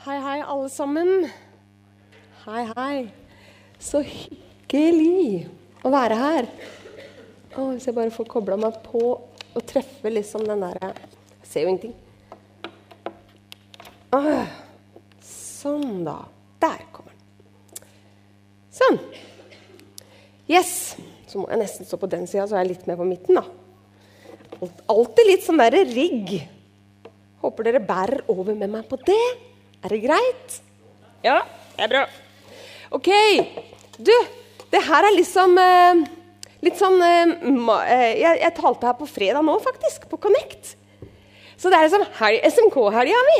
Hei, hei, alle sammen. Hei, hei. Så hyggelig å være her. Å, hvis jeg bare får kobla meg på og treffe liksom den derre Jeg ser jo ingenting. Å, sånn, da. Der kommer den. Sånn. Yes. Så må jeg nesten stå på den sida, så er jeg litt mer på midten, da. Alltid litt sånn derre rigg. Håper dere bærer over med meg på det. Er det greit? Ja, det er bra. OK. Du, det her er liksom eh, litt sånn eh, jeg, jeg, talte her på fredag nå, faktisk. På Connect. Så det er liksom SMK-helga mi.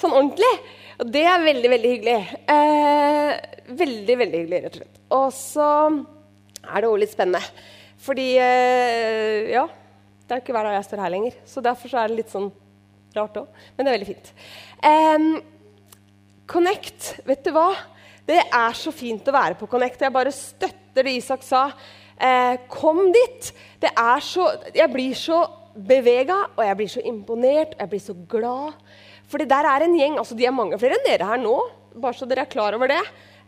Sånn ordentlig. Og det er veldig, veldig hyggelig. Eh, veldig, veldig hyggelig, rett og slett. Og så er det òg litt spennende. Fordi eh, Ja, det er jo ikke hver dag jeg står her lenger. Så derfor så er det litt sånn rart òg. Men det er veldig fint. Um, Connect, vet du hva? Det er så fint å være på Connect. Jeg bare støtter det Isak sa. Eh, kom dit. Det er så, jeg blir så bevega, og jeg blir så imponert, og jeg blir så glad. Fordi der er en gjeng altså De er mange flere enn dere her nå, bare så dere er klar over det.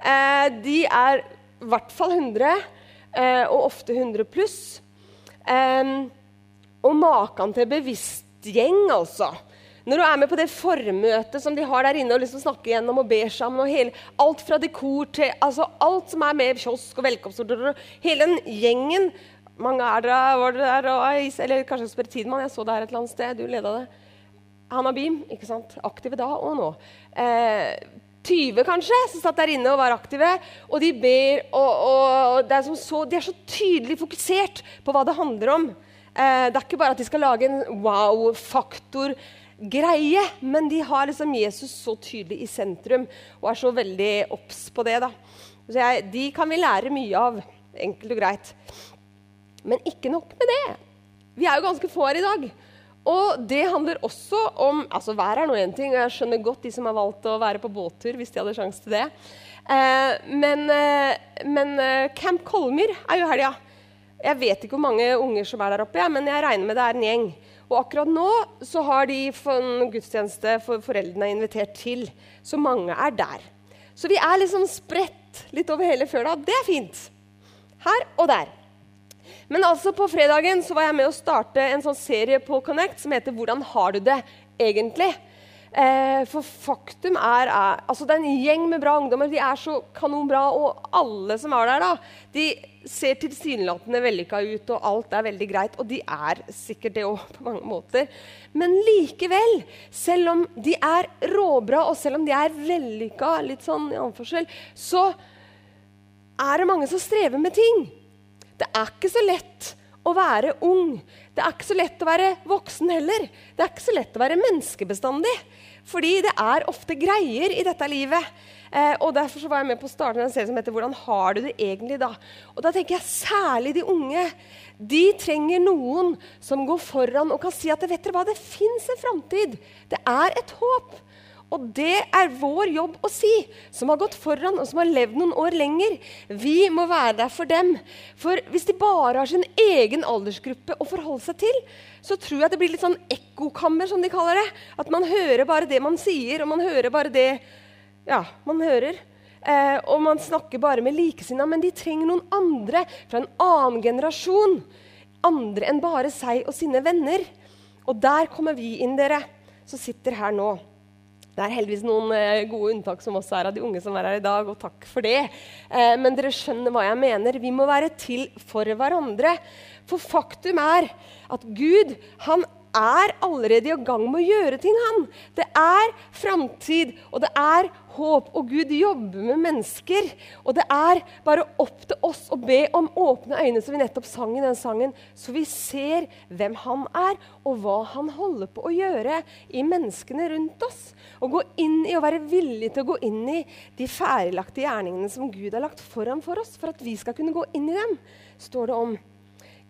Eh, de er i hvert fall 100, eh, og ofte 100 pluss. Eh, og maken til bevisst gjeng, altså. Når du er med på det formøtet som de har der inne og liksom snakker gjennom og ber sammen, og hele, alt fra dekor til altså alt som er med kiosk og velkomstord Hele den gjengen Mange er der, var det der, og, eller kanskje spørre Tidmann, jeg så det her et eller annet sted. Du leda det. Hanna Beam, ikke sant? aktive da og nå. Eh, 20 kanskje, som satt der inne og var aktive. Og de ber, og, og er så, de er så tydelig fokusert på hva det handler om. Eh, det er ikke bare at de skal lage en wow-faktor-greie, men de har liksom Jesus så tydelig i sentrum og er så veldig obs på det. da. Jeg, de kan vi lære mye av, enkelt og greit. Men ikke nok med det. Vi er jo ganske få her i dag. Og det handler også om altså Vær er nå én ting, og jeg skjønner godt de som har valgt å være på båttur. hvis de hadde sjanse til det. Eh, men, eh, men eh, Camp Kolmyr er jo helga. Jeg vet ikke hvor mange unger som er der oppe, men jeg regner med det er en gjeng. Og akkurat nå så har de en gudstjeneste for foreldrene invitert til. Så mange er der. Så vi er liksom spredt litt over hele fjøla. Det er fint. Her og der. Men altså på fredagen så var jeg med å starte en sånn serie på Connect som heter 'Hvordan har du det egentlig?' Eh, for faktum er, er, altså Det er en gjeng med bra ungdommer. De er så kanonbra. Og alle som er der, da, de ser tilsynelatende vellykka ut, og alt er veldig greit. Og de er sikkert det òg, på mange måter. Men likevel, selv om de er råbra, og selv om de er vellykka, litt sånn i anførsel, så er det mange som strever med ting. Det er ikke så lett å være ung. Det er ikke så lett å være voksen heller. Det er ikke så lett å være menneskebestandig. Fordi det er ofte greier i dette livet. Eh, og Derfor var jeg med på å starte en serie som heter 'Hvordan har du det egentlig da?' Og Da tenker jeg særlig de unge. De trenger noen som går foran og kan si at vet dere hva, det fins en framtid. Det er et håp. Og det er vår jobb å si, som har gått foran og som har levd noen år lenger. Vi må være der for dem. For hvis de bare har sin egen aldersgruppe å forholde seg til, så tror jeg det blir litt sånn ekkokammer, som de kaller det. At man hører bare det man sier, og man hører bare det ja, man hører. Eh, og man snakker bare med likesinnede. Men de trenger noen andre fra en annen generasjon. Andre enn bare seg og sine venner. Og der kommer vi inn, dere som sitter her nå. Det er heldigvis noen eh, gode unntak som også er av de unge som er her i dag, og takk for det. Eh, men dere skjønner hva jeg mener. Vi må være til for hverandre. For faktum er at Gud han er allerede i gang med å gjøre ting, han. Det er framtid, og det er håp. Og Gud jobber med mennesker. Og det er bare opp til oss å be om åpne øyne, som vi nettopp sang i den sangen, så vi ser hvem han er, og hva han holder på å gjøre i menneskene rundt oss. Og gå inn i og være villig til å gå inn i de ferdiglagte gjerningene som Gud har lagt foran for oss, for at vi skal kunne gå inn i dem, står det om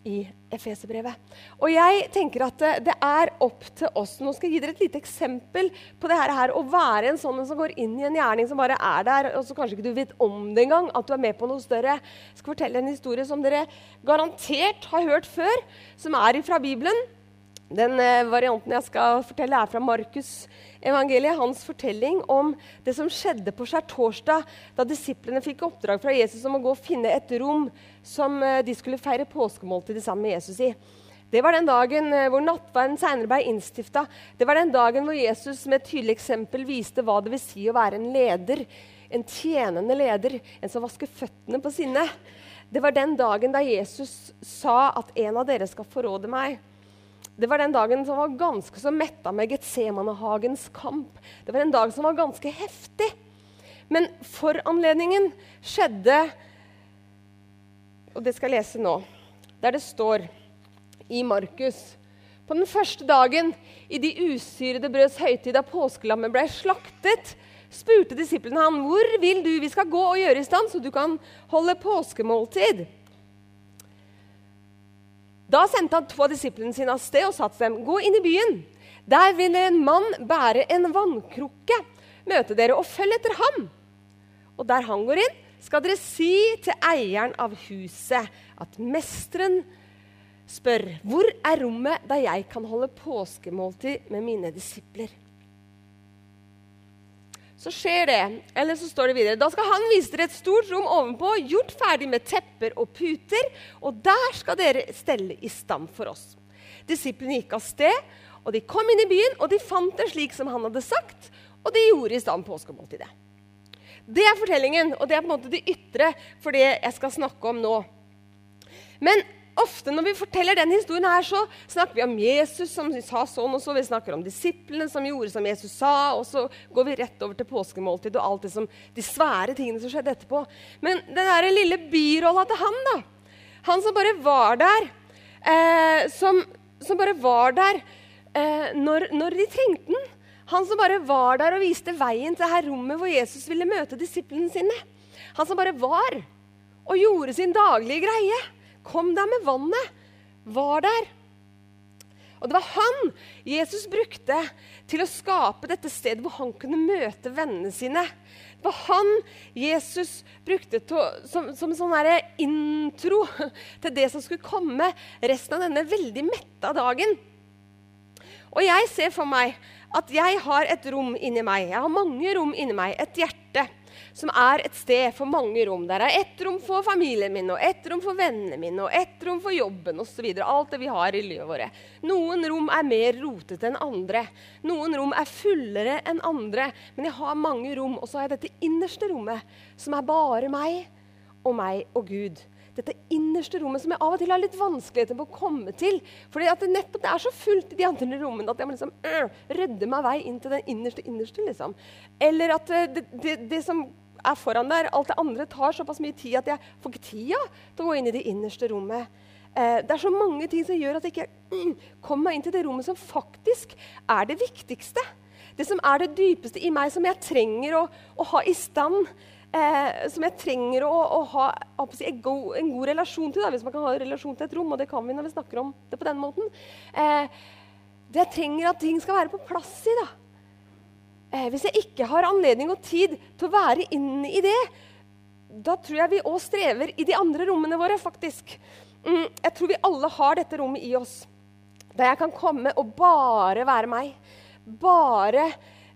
i Efeserbrevet. Og jeg tenker at det, det, er opp til oss Nå skal jeg gi dere et lite eksempel på det her. Å være en sånn som går inn i en gjerning som bare er der, og så kanskje ikke du vet om det engang, at du er med på noe større. Jeg skal fortelle en historie som dere garantert har hørt før, som er fra Bibelen. Den eh, varianten jeg skal fortelle, er fra Markus evangeliet. Hans fortelling om det som skjedde på skjærtorsdag, da disiplene fikk oppdrag fra Jesus om å gå og finne et rom som eh, de skulle feire påskemåltidet sammen med Jesus i. Det var den dagen eh, hvor nattverden senere ble innstifta. Det var den dagen hvor Jesus med et tydelig eksempel viste hva det vil si å være en leder. En tjenende leder, en som vasker føttene på sinne. Det var den dagen da Jesus sa at en av dere skal forråde meg. Det var den dagen som var ganske så metta med Getsemanehagens kamp. Det var en dag som var ganske heftig. Men for anledningen skjedde Og det skal jeg lese nå. Der det står i Markus På den første dagen i de usyrede brøds høytid da påskelammet ble slaktet, spurte disiplene han, 'Hvor vil du vi skal gå og gjøre i stand, så du kan holde påskemåltid?' Da sendte han to av disiplene sine av sted og sa til dem, 'Gå inn i byen.' Der vil en mann bære en vannkrukke. Møte dere og følg etter ham. Og der han går inn, skal dere si til eieren av huset at mesteren spør, 'Hvor er rommet der jeg kan holde påskemåltid med mine disipler?' Så skjer det. Eller så står det videre Da skal han vise dere et stort rom ovenpå, gjort ferdig med tepper og puter, og der skal dere stelle i stand for oss. Disiplene gikk av sted, og de kom inn i byen, og de fant det slik som han hadde sagt, og de gjorde i stand påskemåltidet. Det er fortellingen, og det er på en måte det ytre for det jeg skal snakke om nå. Men ofte når vi forteller den historien her, så snakker vi om Jesus som sa sånn og så. Vi snakker om disiplene som gjorde som Jesus sa. Og så går vi rett over til påskemåltid og alt det som, de svære tingene som skjedde etterpå. Men den der lille birolla til han, da. Han som bare var der. Eh, som, som, bare var der eh, når, når de trengte den. Han som bare var der og viste veien til her rommet hvor Jesus ville møte disiplene sine. Han som bare var og gjorde sin daglige greie kom der med vannet, var der. Og det var han Jesus brukte til å skape dette stedet hvor han kunne møte vennene sine. Det var han Jesus brukte til, som, som en sånn intro til det som skulle komme resten av denne veldig metta dagen. Og jeg ser for meg at jeg har et rom inni meg. Jeg har mange rom inni meg. Et hjerte som er et sted for mange rom. Der er ett rom for familien min, og ett rom for vennene mine, og ett rom for jobben osv. Alt det vi har i livet vårt. Noen rom er mer rotete enn andre. Noen rom er fullere enn andre. Men jeg har mange rom, og så har jeg dette innerste rommet, som er bare meg og meg og Gud dette innerste rommet som jeg av og til har litt vanskeligheter med å komme til. Fordi at det nettopp det er så fullt i de andre rommene at jeg må liksom øh, rydde meg vei inn til den innerste innerste. liksom. Eller at øh, det, det, det, som er foran der, alt det andre tar såpass mye tid at jeg får ikke tida til å gå inn i det innerste rommet. Eh, det er så mange ting som gjør at jeg ikke mm, kommer meg inn til det rommet som faktisk er det viktigste. Det som er det dypeste i meg, som jeg trenger å, å ha i stand eh, som jeg trenger å, å ha si, en, god, en, god, relasjon til. Da, hvis man kan ha en relasjon til et rom, og det kan vi når vi snakker om det på den måten. Eh, det jeg trenger at ting skal være på plass i. da. Eh, hvis jeg ikke har anledning og tid til å være inne i det, da tror jeg vi òg strever i de andre rommene våre, faktisk. Mm, jeg tror vi alle har dette rommet i oss. Der jeg kan komme og bare være meg. Bare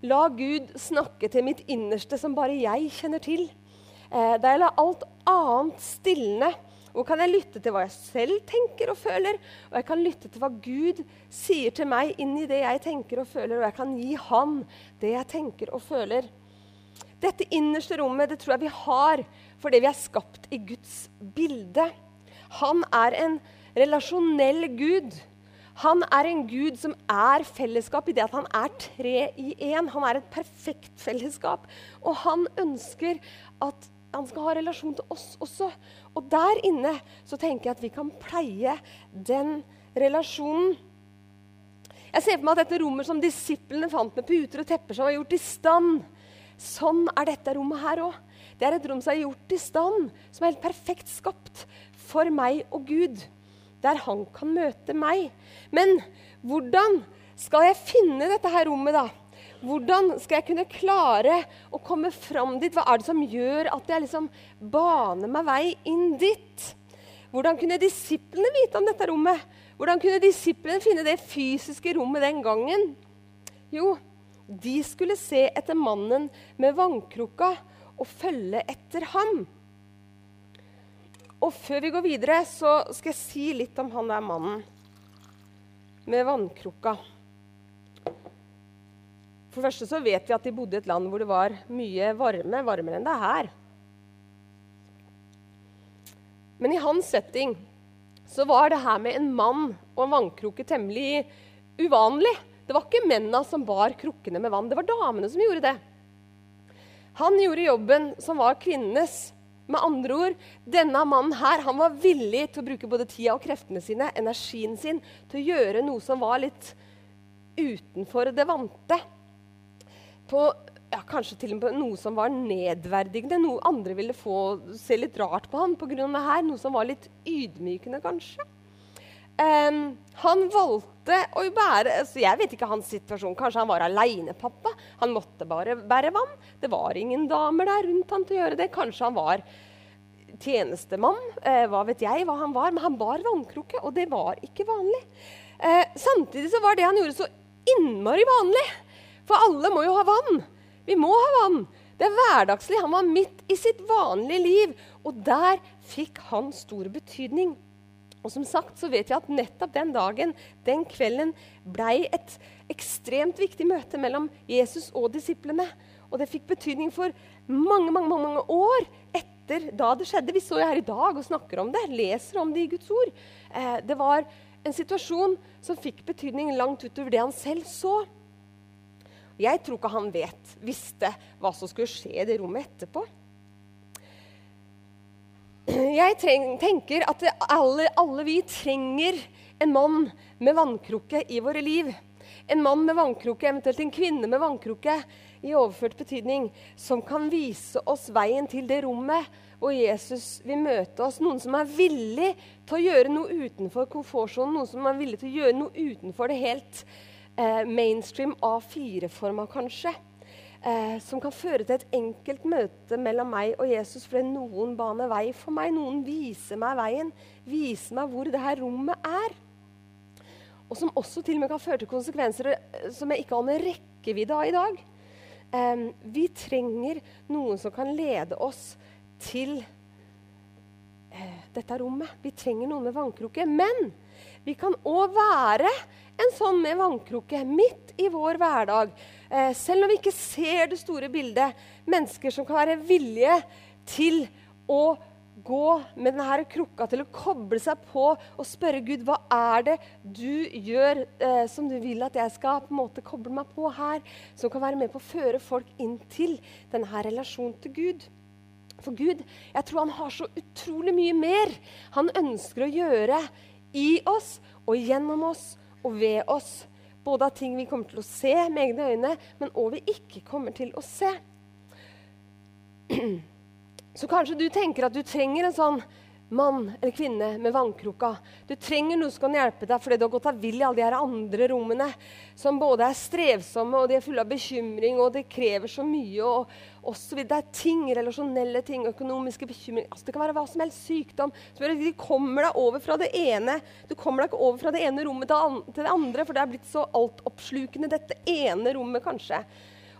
La Gud snakke til mitt innerste, som bare jeg kjenner til. Eh, da jeg lar alt annet stilne, hvor kan jeg lytte til hva jeg selv tenker og føler? Og jeg kan lytte til hva Gud sier til meg inn i det jeg tenker og føler, og jeg kan gi Han det jeg tenker og føler. Dette innerste rommet det tror jeg vi har fordi vi er skapt i Guds bilde. Han er en relasjonell Gud. Han er en gud som er fellesskap i det at han er tre i én. Han er et perfekt fellesskap. Og han ønsker at han skal ha relasjon til oss også. Og der inne så tenker jeg at vi kan pleie den relasjonen. Jeg ser for meg at dette rommet som disiplene fant med puter og tepper som var gjort i stand. Sånn er dette rommet her òg. Det er et rom som er gjort i stand, som er helt perfekt skapt for meg og Gud der han kan møte meg. Men hvordan skal jeg finne dette her rommet, da? Hvordan skal jeg kunne klare å komme fram dit? Hva er det som gjør at jeg liksom baner meg vei inn dit? Hvordan kunne disiplene vite om dette rommet? Hvordan kunne disiplene finne det fysiske rommet den gangen? Jo, de skulle se etter mannen med vannkrukka og følge etter ham. Og før vi går videre, så skal jeg si litt om han der mannen med vannkrukka. For det første så vet vi at de bodde i et land hvor det var mye varme, varmere enn det er her. Men i hans setting så var det her med en mann og en vannkrukke temmelig uvanlig. Det var ikke mennene som bar krukkene med vann, det var damene som gjorde det. Han gjorde jobben som var kvinnenes. Med andre ord, denne mannen her, han var villig til å bruke både tida og kreftene sine, energien sin, til å gjøre noe som var litt utenfor det vante på ja, kanskje til og med noe som var nedverdigende. Noe andre ville få se litt rart på ham pga. det her. Noe som var litt ydmykende, kanskje. Um, han valgte å bære altså Jeg vet ikke hans situasjon. Kanskje han var aleinepappa. Han måtte bare bære vann. Det var ingen damer der rundt han til å gjøre det. Kanskje han var tjenestemann. Eh, hva vet jeg hva han var. Men han bar vannkrukke, og det var ikke vanlig. Eh, samtidig så var det han gjorde, så innmari vanlig. For alle må jo ha vann. Vi må ha vann. Det er hverdagslig. Han var midt i sitt vanlige liv. Og der fikk han stor betydning. Og som sagt så vet vi at nettopp den dagen, den kvelden, blei et ekstremt viktig møte mellom Jesus og disiplene. Og det fikk betydning for mange, mange, mange år etter da det skjedde. Vi står jo her i dag og snakker om det, leser om det i Guds ord. Eh, det var en situasjon som fikk betydning langt utover det han selv så. Jeg tror ikke han vet, visste hva som skulle skje i det rommet etterpå. Jeg tenker at alle, alle, vi trenger en mann med vannkrukke i våre liv. En mann med vannkrukke, eventuelt en kvinne med vannkrukke i overført betydning, som kan vise oss veien til det rommet hvor Jesus vil møte oss. Noen som er villig til å gjøre noe utenfor komfortsonen, noen som er villig til å gjøre noe utenfor det helt eh, mainstream A4-forma, kanskje. Eh, som kan føre til et enkelt møte mellom meg og Jesus fordi noen baner vei for meg. Noen viser meg veien, viser meg hvor det her rommet er. Og som også til og med kan føre til konsekvenser eh, som jeg ikke aner rekkevidde av i dag. Eh, vi trenger noen som kan lede oss til dette rommet. Vi trenger noen med vannkrukke. Men vi kan òg være en sånn med vannkrukke midt i vår hverdag. Eh, selv om vi ikke ser det store bildet. Mennesker som kan være villige til å gå med denne krukka, til å koble seg på og spørre Gud hva er det du gjør eh, som du vil at jeg skal på en måte koble meg på her, som kan være med på å føre folk inn til denne relasjonen til Gud. For Gud, jeg tror han har så utrolig mye mer han ønsker å gjøre i oss og gjennom oss og ved oss. Både av ting vi kommer til å se med egne øyne, men òg vi ikke kommer til å se. Så kanskje du tenker at du trenger en sånn mann eller kvinne med vannkrukka. Du trenger noe som kan hjelpe deg fordi du har gått av vill i alle de her andre rommene, som både er strevsomme og de er fulle av bekymring, og det krever så mye. og, også, Det er ting, relasjonelle ting, økonomiske bekymringer altså Det kan være hva som helst. Sykdom. De kommer deg over fra det ene Du kommer deg ikke over fra det ene rommet til det andre, for det er blitt så altoppslukende, dette ene rommet, kanskje.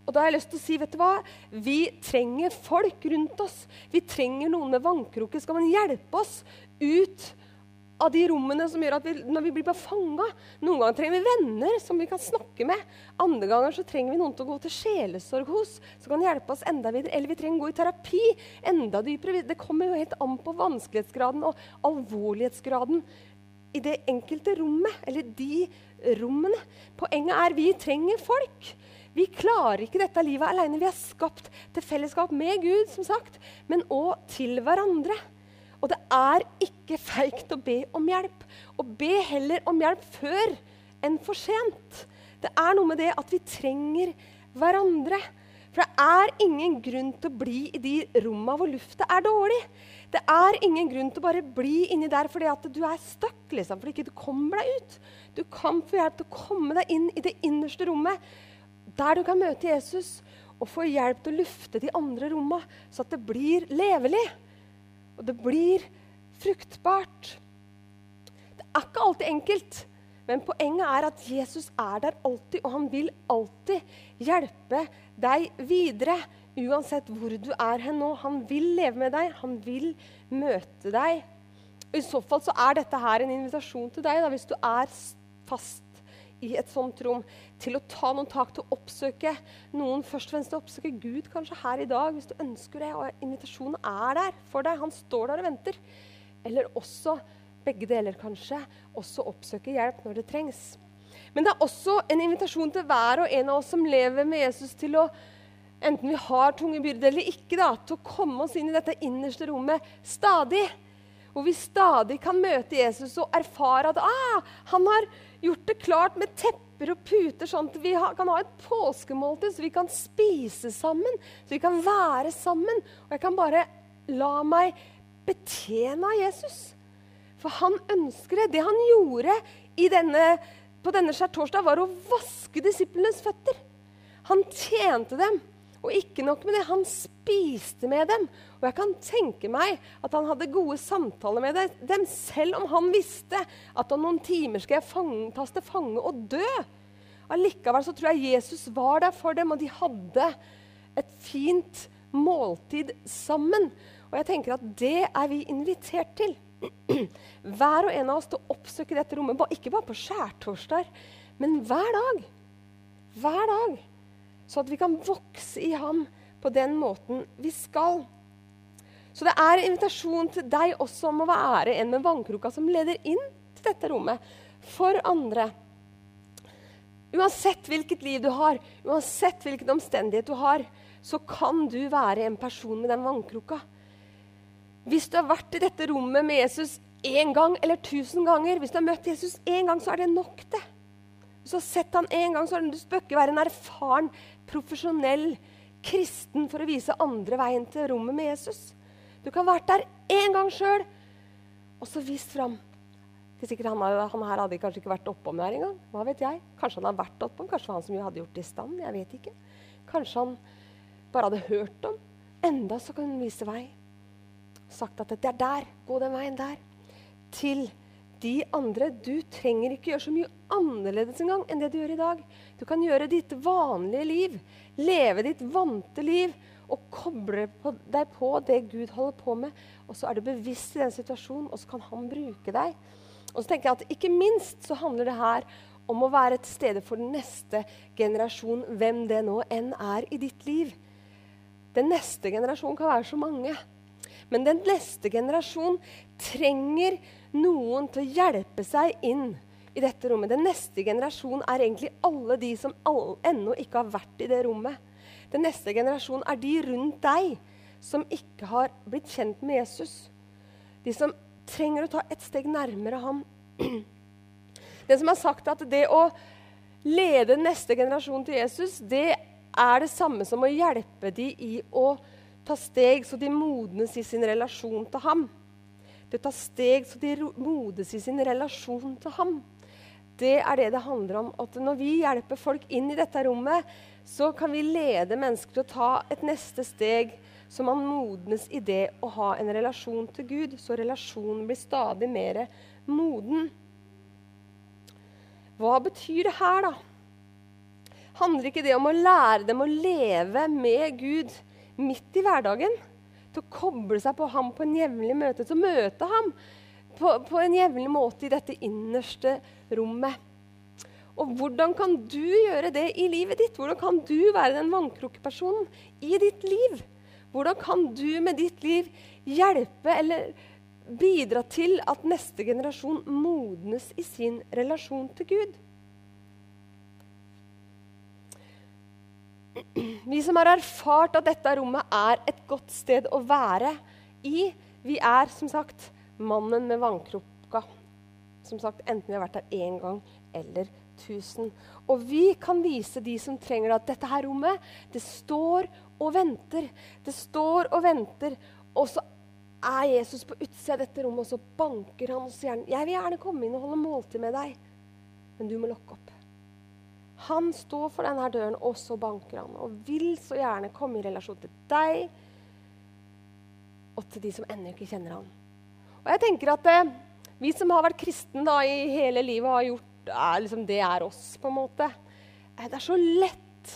Og da har jeg lyst til å si, vet du hva? Vi trenger folk rundt oss. Vi trenger noen med vannkroker. Skal man hjelpe oss ut av de rommene som gjør at vi, når vi blir bare fanga Noen ganger trenger vi venner som vi kan snakke med. Andre ganger så trenger vi noen til å gå til sjelesorg hos, som kan hjelpe oss enda videre. Eller vi trenger å gå i terapi enda dypere. Det kommer jo helt an på vanskelighetsgraden og alvorlighetsgraden i det enkelte rommet, eller de rommene. Poenget er vi trenger folk. Vi klarer ikke dette livet alene. Vi er skapt til fellesskap med Gud, som sagt, men òg til hverandre. Og det er ikke feigt å be om hjelp. Og be heller om hjelp før enn for sent. Det er noe med det at vi trenger hverandre. For det er ingen grunn til å bli i de rommene hvor lufta er dårlig. Det er ingen grunn til å bare bli inni der fordi at du er stuck, liksom, fordi ikke du kommer deg ut. Du kan få hjelp til å komme deg inn i det innerste rommet der du kan møte Jesus og få hjelp til å lufte de andre rommene, så at det blir levelig. Og det blir fruktbart. Det er ikke alltid enkelt. Men poenget er at Jesus er der alltid, og han vil alltid hjelpe deg videre. Uansett hvor du er hen nå. Han vil leve med deg, han vil møte deg. Og I så fall så er dette her en invitasjon til deg, da, hvis du er fast i et sånt rom, til å ta noen tak til å oppsøke noen. Først og fremst til oppsøke Gud kanskje her i dag, hvis du ønsker det. Og invitasjonen er der for deg. Han står der og venter. Eller også begge deler, kanskje. Også oppsøke hjelp når det trengs. Men det er også en invitasjon til hver og en av oss som lever med Jesus, til å enten vi har tunge byrder eller ikke, da, til å komme oss inn i dette innerste rommet stadig. Hvor vi stadig kan møte Jesus og erfare at ah, han har gjort det klart med tepper og puter, sånn at vi kan ha et påskemåltid, så vi kan spise sammen, så vi kan være sammen. Og jeg kan bare la meg betjene av Jesus. For han ønsker det. Det han gjorde denne, på denne skjærtorsdag, var å vaske disiplenes føtter. Han tjente dem. Og ikke nok med det, han spiste med dem. Og jeg kan tenke meg at han hadde gode samtaler med dem, selv om han visste at om noen timer skal jeg fange, tas til fange og dø. Allikevel så tror jeg Jesus var der for dem, og de hadde et fint måltid sammen. Og jeg tenker at det er vi invitert til. Hver og en av oss til å oppsøke dette rommet, ikke bare på skjærtorsdager, men hver dag. Hver dag. Så at vi kan vokse i ham på den måten vi skal. Så det er en invitasjon til deg også om å være en med vannkroka som leder inn til dette rommet for andre. Uansett hvilket liv du har, uansett hvilken omstendighet du har, så kan du være en person med den vannkroka. Hvis du har vært i dette rommet med Jesus én gang eller tusen ganger, hvis du har møtt Jesus én gang, så er det nok, det. Hvis du har sett han én gang, så det, du bør ikke være en erfaren profesjonell kristen for å vise andre veien til rommet med Jesus. Du kan ha vært der én gang sjøl, og så vist fram. Han, han, her hadde kanskje ikke vært oppom der engang. Hva vet jeg? Kanskje han hadde vært oppom, kanskje han som hadde gjort det i stand. jeg vet ikke. Kanskje han bare hadde hørt om. Enda så kan han vise vei. Sagt at det er der, gå den veien der. Til de andre. Du trenger ikke gjøre så mye annerledes engang enn det du gjør i dag. Du kan gjøre ditt vanlige liv, leve ditt vante liv og koble deg på det Gud holder på med. Og så er du bevisst i den situasjonen, og så kan han bruke deg. Og så tenker jeg at Ikke minst så handler det her om å være et sted for den neste generasjon, hvem det nå enn er i ditt liv. Den neste generasjonen kan være så mange. Men den neste generasjon trenger noen til å hjelpe seg inn i dette rommet. Den neste generasjon er egentlig alle de som all, ennå ikke har vært i det rommet. Den neste generasjon er de rundt deg som ikke har blitt kjent med Jesus. De som trenger å ta et steg nærmere ham. Den som har sagt at det å lede neste generasjon til Jesus, det er det samme som å hjelpe dem i å ta steg så de modnes i sin relasjon til ham. Det tar steg så de modes i sin relasjon til ham. Det er det det handler om. At når vi hjelper folk inn i dette rommet, så kan vi lede mennesker til å ta et neste steg så man modnes i det å ha en relasjon til Gud. Så relasjonen blir stadig mer moden. Hva betyr det her, da? Handler ikke det om å lære dem å leve med Gud midt i hverdagen? Til å koble seg på ham på en jevnlig møte, til å møte ham på, på en jevnlig måte i dette innerste rommet. Og hvordan kan du gjøre det i livet ditt? Hvordan kan du være den vannkrukkepersonen i ditt liv? Hvordan kan du med ditt liv hjelpe eller bidra til at neste generasjon modnes i sin relasjon til Gud? Vi som har erfart at dette rommet er et godt sted å være i, vi er som sagt mannen med vannkrukka. Som sagt, Enten vi har vært der én gang eller tusen. Og vi kan vise de som trenger det, at dette her rommet, det står og venter. Det står og venter. Og så er Jesus på utsida av dette rommet, og så banker han oss gjerne. 'Jeg vil gjerne komme inn og holde måltid med deg, men du må lokke opp.' Han står for denne døren, og så banker han. Og vil så gjerne komme i relasjon til deg og til de som ennå ikke kjenner han. Og jeg tenker at det, Vi som har vært kristne da, i hele livet, har gjort er liksom, Det er oss, på en måte. Eh, det er så lett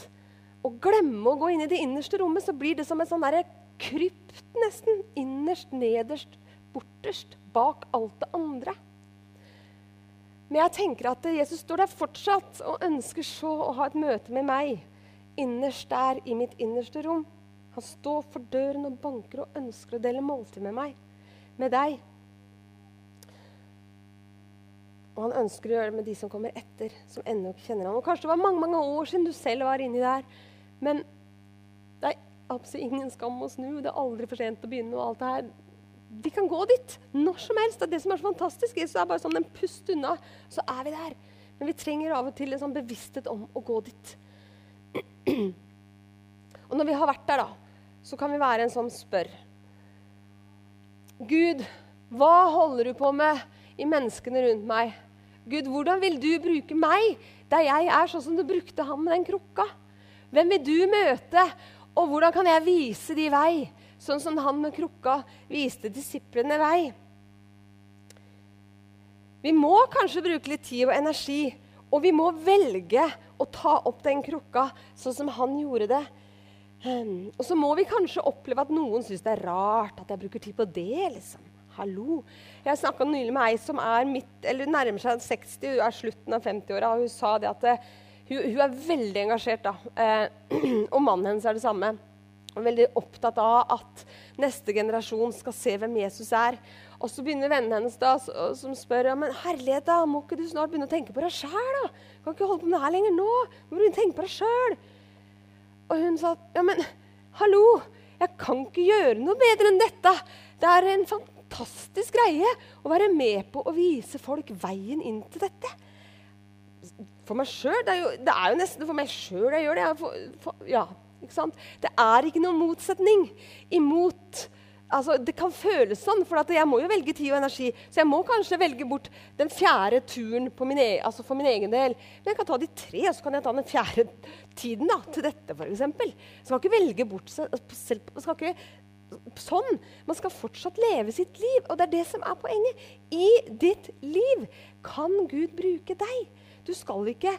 å glemme å gå inn i det innerste rommet. Så blir det som en sånn derre krypt, nesten. Innerst, nederst, borterst. Bak alt det andre. Men jeg tenker at Jesus står der fortsatt og ønsker så å ha et møte med meg innerst der i mitt innerste rom. Han står for døren og banker og ønsker å dele måltid med meg, med deg. Og han ønsker å gjøre det med de som kommer etter, som ennå ikke kjenner ham. Og Kanskje det var mange mange år siden du selv var inni der. Men det er absolutt ingen skam å snu. Det er aldri for sent å begynne. og alt det her. Vi kan gå dit når som helst. Det er det som er så fantastisk. Jesus er bare sånn en pust unna, så er vi der. Men vi trenger av og til en sånn bevissthet om å gå dit. Og når vi har vært der, da, så kan vi være en som spør. Gud, hva holder du på med i menneskene rundt meg? Gud, hvordan vil du bruke meg der jeg er sånn som du brukte ham med den krukka? Hvem vil du møte, og hvordan kan jeg vise de vei, sånn som han med krukka viste disiplene vei? Vi må kanskje bruke litt tid og energi, og vi må velge å ta opp den krukka sånn som han gjorde det. Um, og så må vi kanskje oppleve at noen syns det er rart at jeg bruker tid på det. liksom. Hallo. Jeg snakka nylig med ei som er midt, eller nærmer seg 60, hun er slutten av 50-åra. Hun sa det at eh, hun, hun, er veldig engasjert, da. Eh, og mannen hennes er det samme. Og veldig opptatt av at neste generasjon skal se hvem Jesus er. Og så begynner vennene hennes da, som spør ja, men herlighet da, må ikke du snart begynne å tenke på deg sjæl. Kan ikke holde på med det her lenger nå. Du må å tenke på deg sjøl. Og hun sa ja, men hallo, jeg kan ikke gjøre noe bedre enn dette. Det er en fantastisk greie å være med på å vise folk veien inn til dette. For meg sjøl det, det, er jo nesten for meg sjøl jeg gjør det. Jeg for, for, ja? Det er ikke noen motsetning imot altså, Det kan føles sånn, for jeg må jo velge tid og energi. Så jeg må kanskje velge bort den fjerde turen min, e, altså for min egen del. Men jeg kan ta de tre, og så kan jeg ta den fjerde tiden da, til dette, f.eks. Så man skal ikke velge bort seg selv. Man skal ikke sånn. Man skal fortsatt leve sitt liv. Og det er det som er poenget. I ditt liv kan Gud bruke deg. Du skal ikke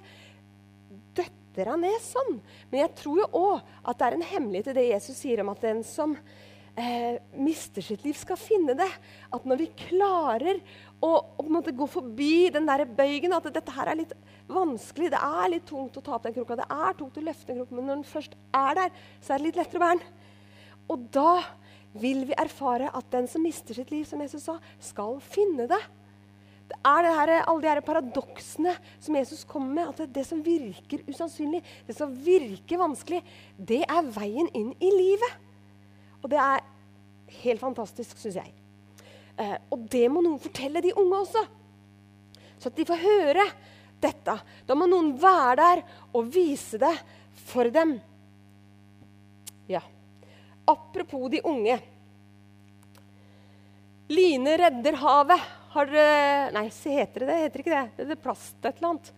døtte deg ned sånn. Men jeg tror jo òg at det er en hemmelighet i det Jesus sier om at den som eh, mister sitt liv, skal finne det. At når vi klarer å, å gå forbi den der bøygen, at dette her er litt vanskelig, det er litt tungt å ta opp den krukka, det er tungt å løfte den krukka, men når den først er der, så er det litt lettere å bære den. Og da vil vi erfare at den som mister sitt liv, som Jesus sa, skal finne det. Er det her, alle de her paradoksene som Jesus kommer med. At det, det, som virker usannsynlig, det som virker vanskelig, det er veien inn i livet. Og det er helt fantastisk, syns jeg. Eh, og det må noen fortelle de unge også. Så at de får høre dette. Da må noen være der og vise det for dem. Ja. Apropos de unge. Line redder havet. Har dere Nei, heter det det? Heter ikke det? Det er plast et eller annet.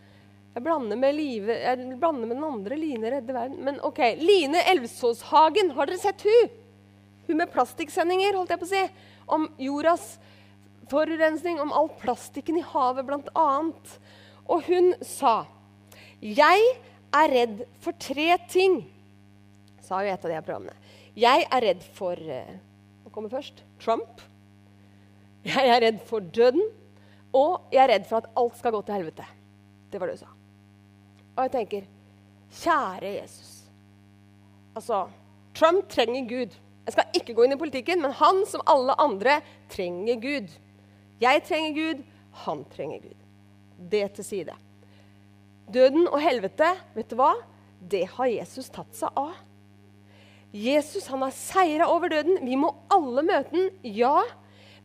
Jeg blander med, live, jeg blander med den andre Line redde verden. Men OK. Line Elvsåshagen. Har dere sett hun? Hun med plastikksendinger, holdt jeg på å si. Om jordas forurensning, om all plastikken i havet, bl.a. Og hun sa Jeg er redd for tre ting, sa jo et av de her programmene. Jeg er redd for eh, Hva kommer først? Trump. Jeg er redd for døden. Og jeg er redd for at alt skal gå til helvete. Det var det hun sa. Og jeg tenker Kjære Jesus. Altså, Trump trenger Gud. Jeg skal ikke gå inn i politikken, men han som alle andre trenger Gud. Jeg trenger Gud, han trenger Gud. Det til side. Døden og helvete, vet du hva? Det har Jesus tatt seg av. Jesus han har seira over døden. Vi må alle møte den, ja.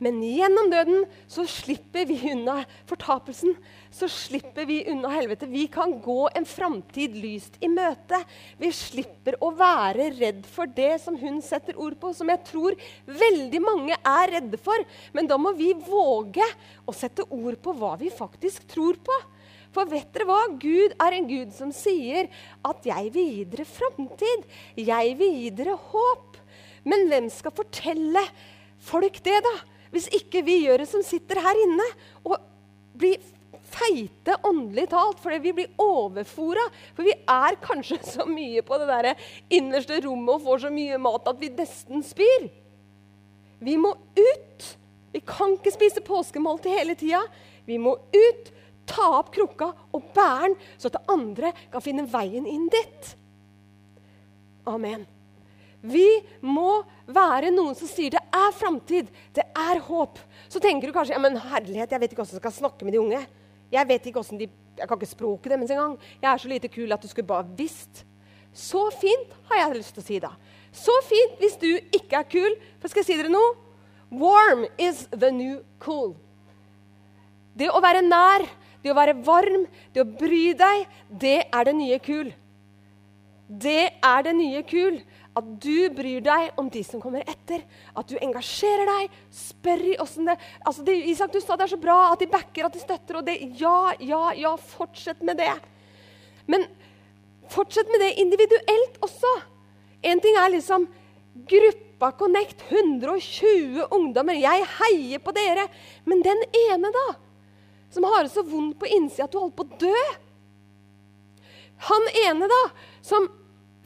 Men gjennom døden så slipper vi unna fortapelsen. Så slipper vi unna helvete. Vi kan gå en framtid lyst i møte. Vi slipper å være redd for det som hun setter ord på, som jeg tror veldig mange er redde for. Men da må vi våge å sette ord på hva vi faktisk tror på. For vet dere hva? Gud er en Gud som sier at 'jeg vil gi dere framtid'. Jeg vil gi dere håp. Men hvem skal fortelle folk det, da? Hvis ikke vi gjør det som sitter her inne, og blir feite åndelig talt fordi vi blir overfora. For vi er kanskje så mye på det der innerste rommet og får så mye mat at vi nesten spyr. Vi må ut. Vi kan ikke spise påskemåltid hele tida. Vi må ut, ta opp krukka og bære den, så at andre kan finne veien inn dit. Amen. Vi må være noen som sier det er framtid, det er håp. Så tenker du kanskje ja, men herlighet, jeg vet ikke hvordan jeg skal snakke med de unge. Jeg vet ikke de, jeg kan ikke språket deres engang. Jeg er så lite kul at du skulle bare visst. Så fint, har jeg lyst til å si da. Så fint hvis du ikke er kul. For skal jeg si dere noe? Warm is the new cool. Det å være nær, det å være varm, det å bry deg, det er det nye kul. Det er det nye kul. At du bryr deg om de som kommer etter. At du engasjerer deg, spør i åssen det altså det, Isak, du sa det er så bra at de backer, at de støtter. og det, Ja, ja, ja, fortsett med det. Men fortsett med det individuelt også. En ting er liksom gruppa Connect, 120 ungdommer. Jeg heier på dere. Men den ene, da, som har det så vondt på innsida at du holder på å dø Han ene, da, som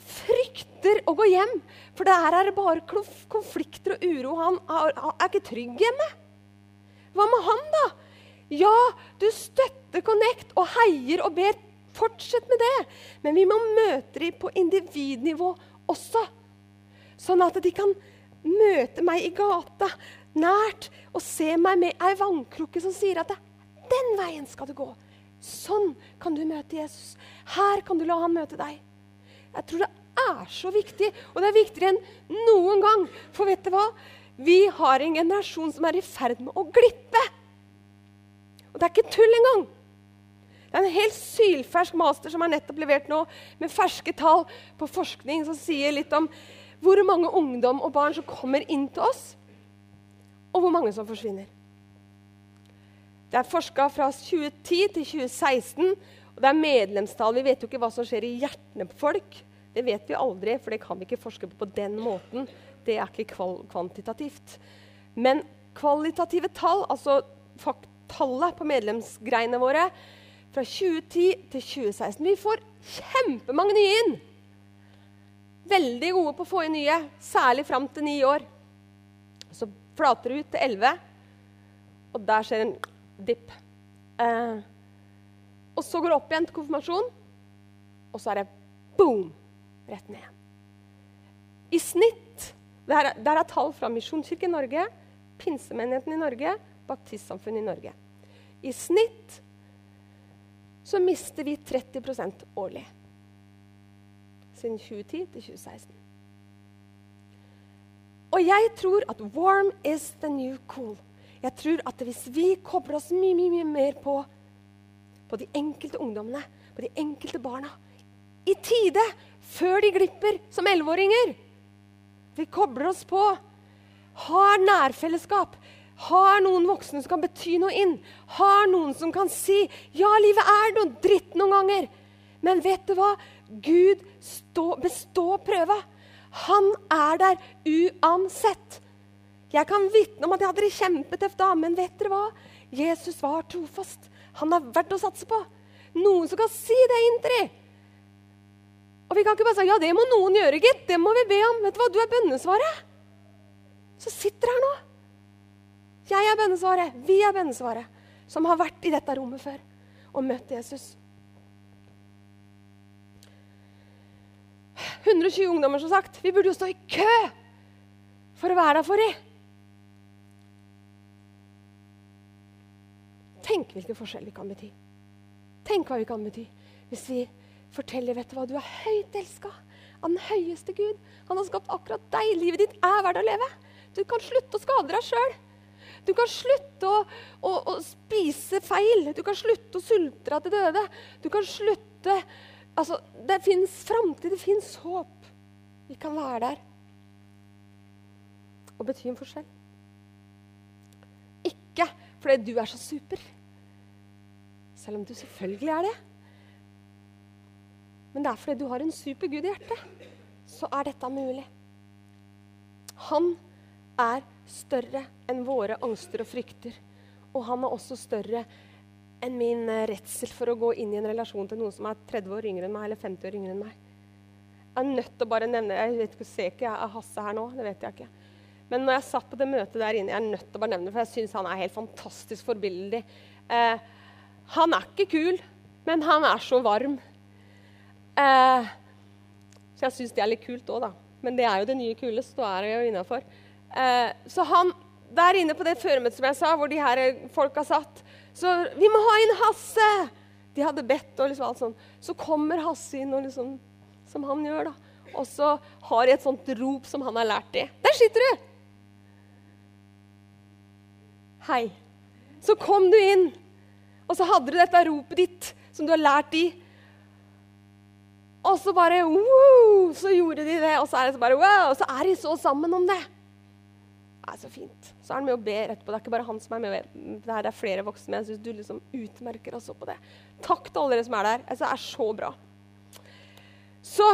frykter å gå hjem. For der er det bare konflikter og uro. Han er, er ikke trygg hjemme. Hva med han, da? Ja, du støtter Connect og heier og ber. Fortsett med det. Men vi må møte dem på individnivå også. Sånn at de kan møte meg i gata, nært, og se meg med ei vannkrukke som sier at den veien skal du gå. Sånn kan du møte Jesus. Her kan du la han møte deg. Jeg tror det er så viktig, og det er viktigere enn noen gang. For vet du hva? Vi har en generasjon som er i ferd med å glippe. Og det er ikke tull engang. Det er en helt sylfersk master som er nettopp levert nå, med ferske tall på forskning som sier litt om hvor mange ungdom og barn som kommer inn til oss, og hvor mange som forsvinner. Det er forska fra 2010 til 2016, det er medlemstall. Vi vet jo ikke hva som skjer i hjertene på folk. Det vet vi aldri, for det kan vi ikke forske på på den måten. Det er ikke kvantitativt. Men kvalitative tall, altså tallet på medlemsgreiene våre fra 2010 til 2016 Vi får kjempemange nye inn. Veldig gode på å få inn nye, særlig fram til ni år. Så flater det ut til elleve, og der skjer en dipp. Eh, og så går det opp igjen til konfirmasjon, og så er det boom! Rett ned. I snitt Der er, der er tall fra Misjonskirken Norge, Pinsemenigheten i Norge, Baptistsamfunnet i Norge. I snitt så mister vi 30% årlig. Siden 2010 til 2016. Og jeg tror at warm is the new cool. Jeg tror at hvis vi kobler oss mye, mye, mye mer på på de enkelte ungdommene, på de enkelte barna. I tide, før de glipper som elleveåringer. Vi kobler oss på. Har nærfellesskap. Har noen voksne som kan bety noe inn. Har noen som kan si ja, livet er noe dritt noen ganger. Men vet du hva? Gud stå, bestå prøva. Han er der uansett. Jeg kan vitne om at jeg hadde det kjempetøft da, men vet dere hva? Jesus var trofast. Han er verdt å satse på. Noen som kan si det inn til dem. Og vi kan ikke bare si ja, det må noen gjøre, gitt. Det må vi be om. Vet du hva, du er bønnesvaret. Så sitter her nå. Jeg er bønnesvaret. Vi er bønnesvaret. Som har vært i dette rommet før og møtt Jesus. 120 ungdommer, som sagt. Vi burde jo stå i kø for å være der for dem. Tenk hvilken forskjell vi kan bety. Tenk hva vi kan bety hvis vi forteller vet du hva, du er høyt elska av den høyeste Gud. Han har skapt akkurat deg. Livet ditt er verdt å leve. Du kan slutte å skade deg sjøl. Du kan slutte å, å, å, spise feil. Du kan slutte å sulte deg til døde. Du kan slutte Altså, det fins framtid, det fins håp. Vi kan være der og bety en forskjell. Ikke fordi du er så super. Selv om du selvfølgelig er det. Men det er fordi du har en super Gud i hjertet, så er dette mulig. Han er større enn våre angster og frykter. Og han er også større enn min eh, redsel for å gå inn i en relasjon til noen som er 30 år yngre enn meg eller 50 år yngre enn meg. Jeg er nødt til å bare nevne Jeg vet ikke, ser ikke jeg er Hasse her nå. det vet jeg ikke. Men når jeg satt på det møtet der inne, jeg er nødt til å bare nevne det, for jeg syns han er helt fantastisk forbilledlig. Eh, han er ikke kul, men han er så varm. Eh, så jeg syns det er litt kult òg, da. Men det er jo det nye kule, så er jeg jo innafor. Eh, så han der inne på det føremøtet som jeg sa, hvor de her folka satt Så 'Vi må ha inn Hasse!' De hadde bedt og liksom alt sånn. Så kommer Hasse inn, og liksom, som han gjør, da. Og så har de et sånt rop som han har lært de. Der sitter du! Hei. Så kom du inn, og så hadde du dette ropet ditt som du har lært de. Og så bare wow, Så gjorde de det, og så er det så bare wow, og så er de så sammen om det. Det er så fint. Så er han med og ber etterpå. Det er ikke bare han som er med. Det er flere voksne. Men jeg syns du liksom utmerker oss på det. Takk til alle dere som er der. Altså, det er så bra. Så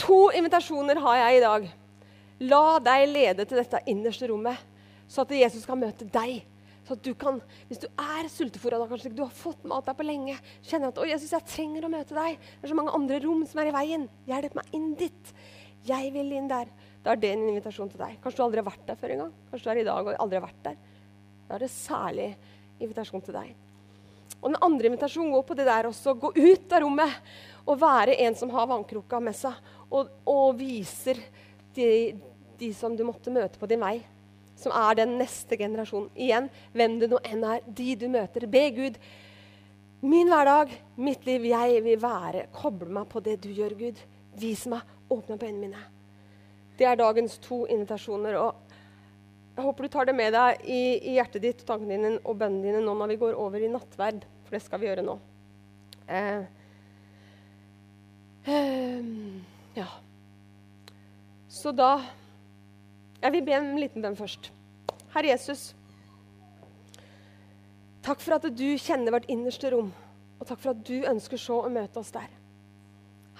to invitasjoner har jeg i dag. La deg lede til dette innerste rommet, så at Jesus kan møte deg så at du kan, Hvis du er sultefòra, kanskje du har fått mat der på lenge, kjenner at å, Jesus, jeg trenger å møte deg. Det er så mange andre rom som er i veien. Hjelp meg inn dit. Jeg vil inn der. Da er det en invitasjon til deg. Kanskje du aldri har vært der før engang. Kanskje du er i dag og aldri har vært der. Da er det særlig invitasjon til deg. Og Den andre invitasjonen går på det der også. Gå ut av rommet og være en som har vannkroka med seg, og, og viser de, de som du måtte møte på din vei som er den neste generasjonen. Igjen, hvem det nå enn er, de du møter. Be Gud. Min hverdag, mitt liv, jeg vil være Koble meg på det du gjør, Gud. Vis meg. Åpne opp øynene mine. Det er dagens to invitasjoner. og Jeg håper du tar det med deg i, i hjertet ditt tankene dine og bønnene dine nå når vi går over i nattverd. For det skal vi gjøre nå. Eh, eh, ja. Så da jeg vil be en liten bønn først. Herre Jesus, takk for at du kjenner vårt innerste rom, og takk for at du ønsker så å møte oss der.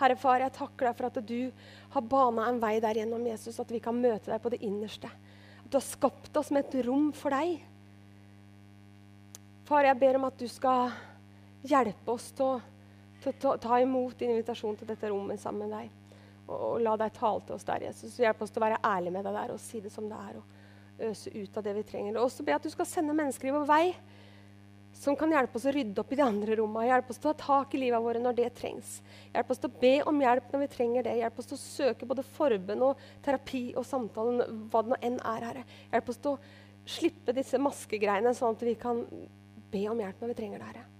Herre Far, jeg takker deg for at du har bana en vei der gjennom Jesus, at vi kan møte deg på det innerste. At du har skapt oss med et rom for deg. Far, jeg ber om at du skal hjelpe oss til å, ta imot din invitasjon til dette rommet sammen med deg og, og, la deg tale til oss der, Jesus. Hjelp oss til å være ærlige med deg der og si det som det er. og Øse ut av det vi trenger. Og også be at du skal sende mennesker i vår vei som kan hjelpe oss å rydde opp i de andre rommene. Hjelpe oss til å ta tak i livet våre når det trengs. Hjelp oss til å be om hjelp når vi trenger det. Hjelp oss til å søke både forbønn og terapi og samtale, hva det nå enn er, Herre. Hjelp oss til å slippe disse maskegreiene, sånn at vi kan be om hjelp når vi trenger det, Herre.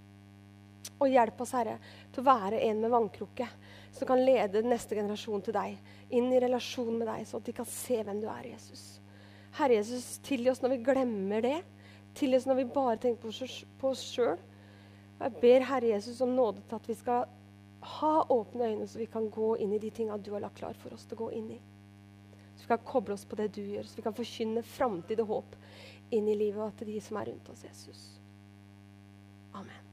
Og hjelp oss, Herre, til å være en med vannkrukke som kan lede neste generasjon til deg, inn i relasjon med deg, så at de kan se hvem du er, Jesus. Herre Jesus, tilgi oss når vi glemmer det. Tilgi oss når vi bare tenker på oss sjøl. Jeg ber Herre Jesus om nåde til at vi skal ha åpne øyne, så vi kan gå inn i de tinga du har lagt klar for oss til å gå inn i. Så vi kan koble oss på det du gjør, så vi kan forkynne framtid og håp inn i livet og til de som er rundt oss, Jesus. Amen.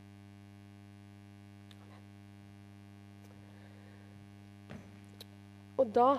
Og da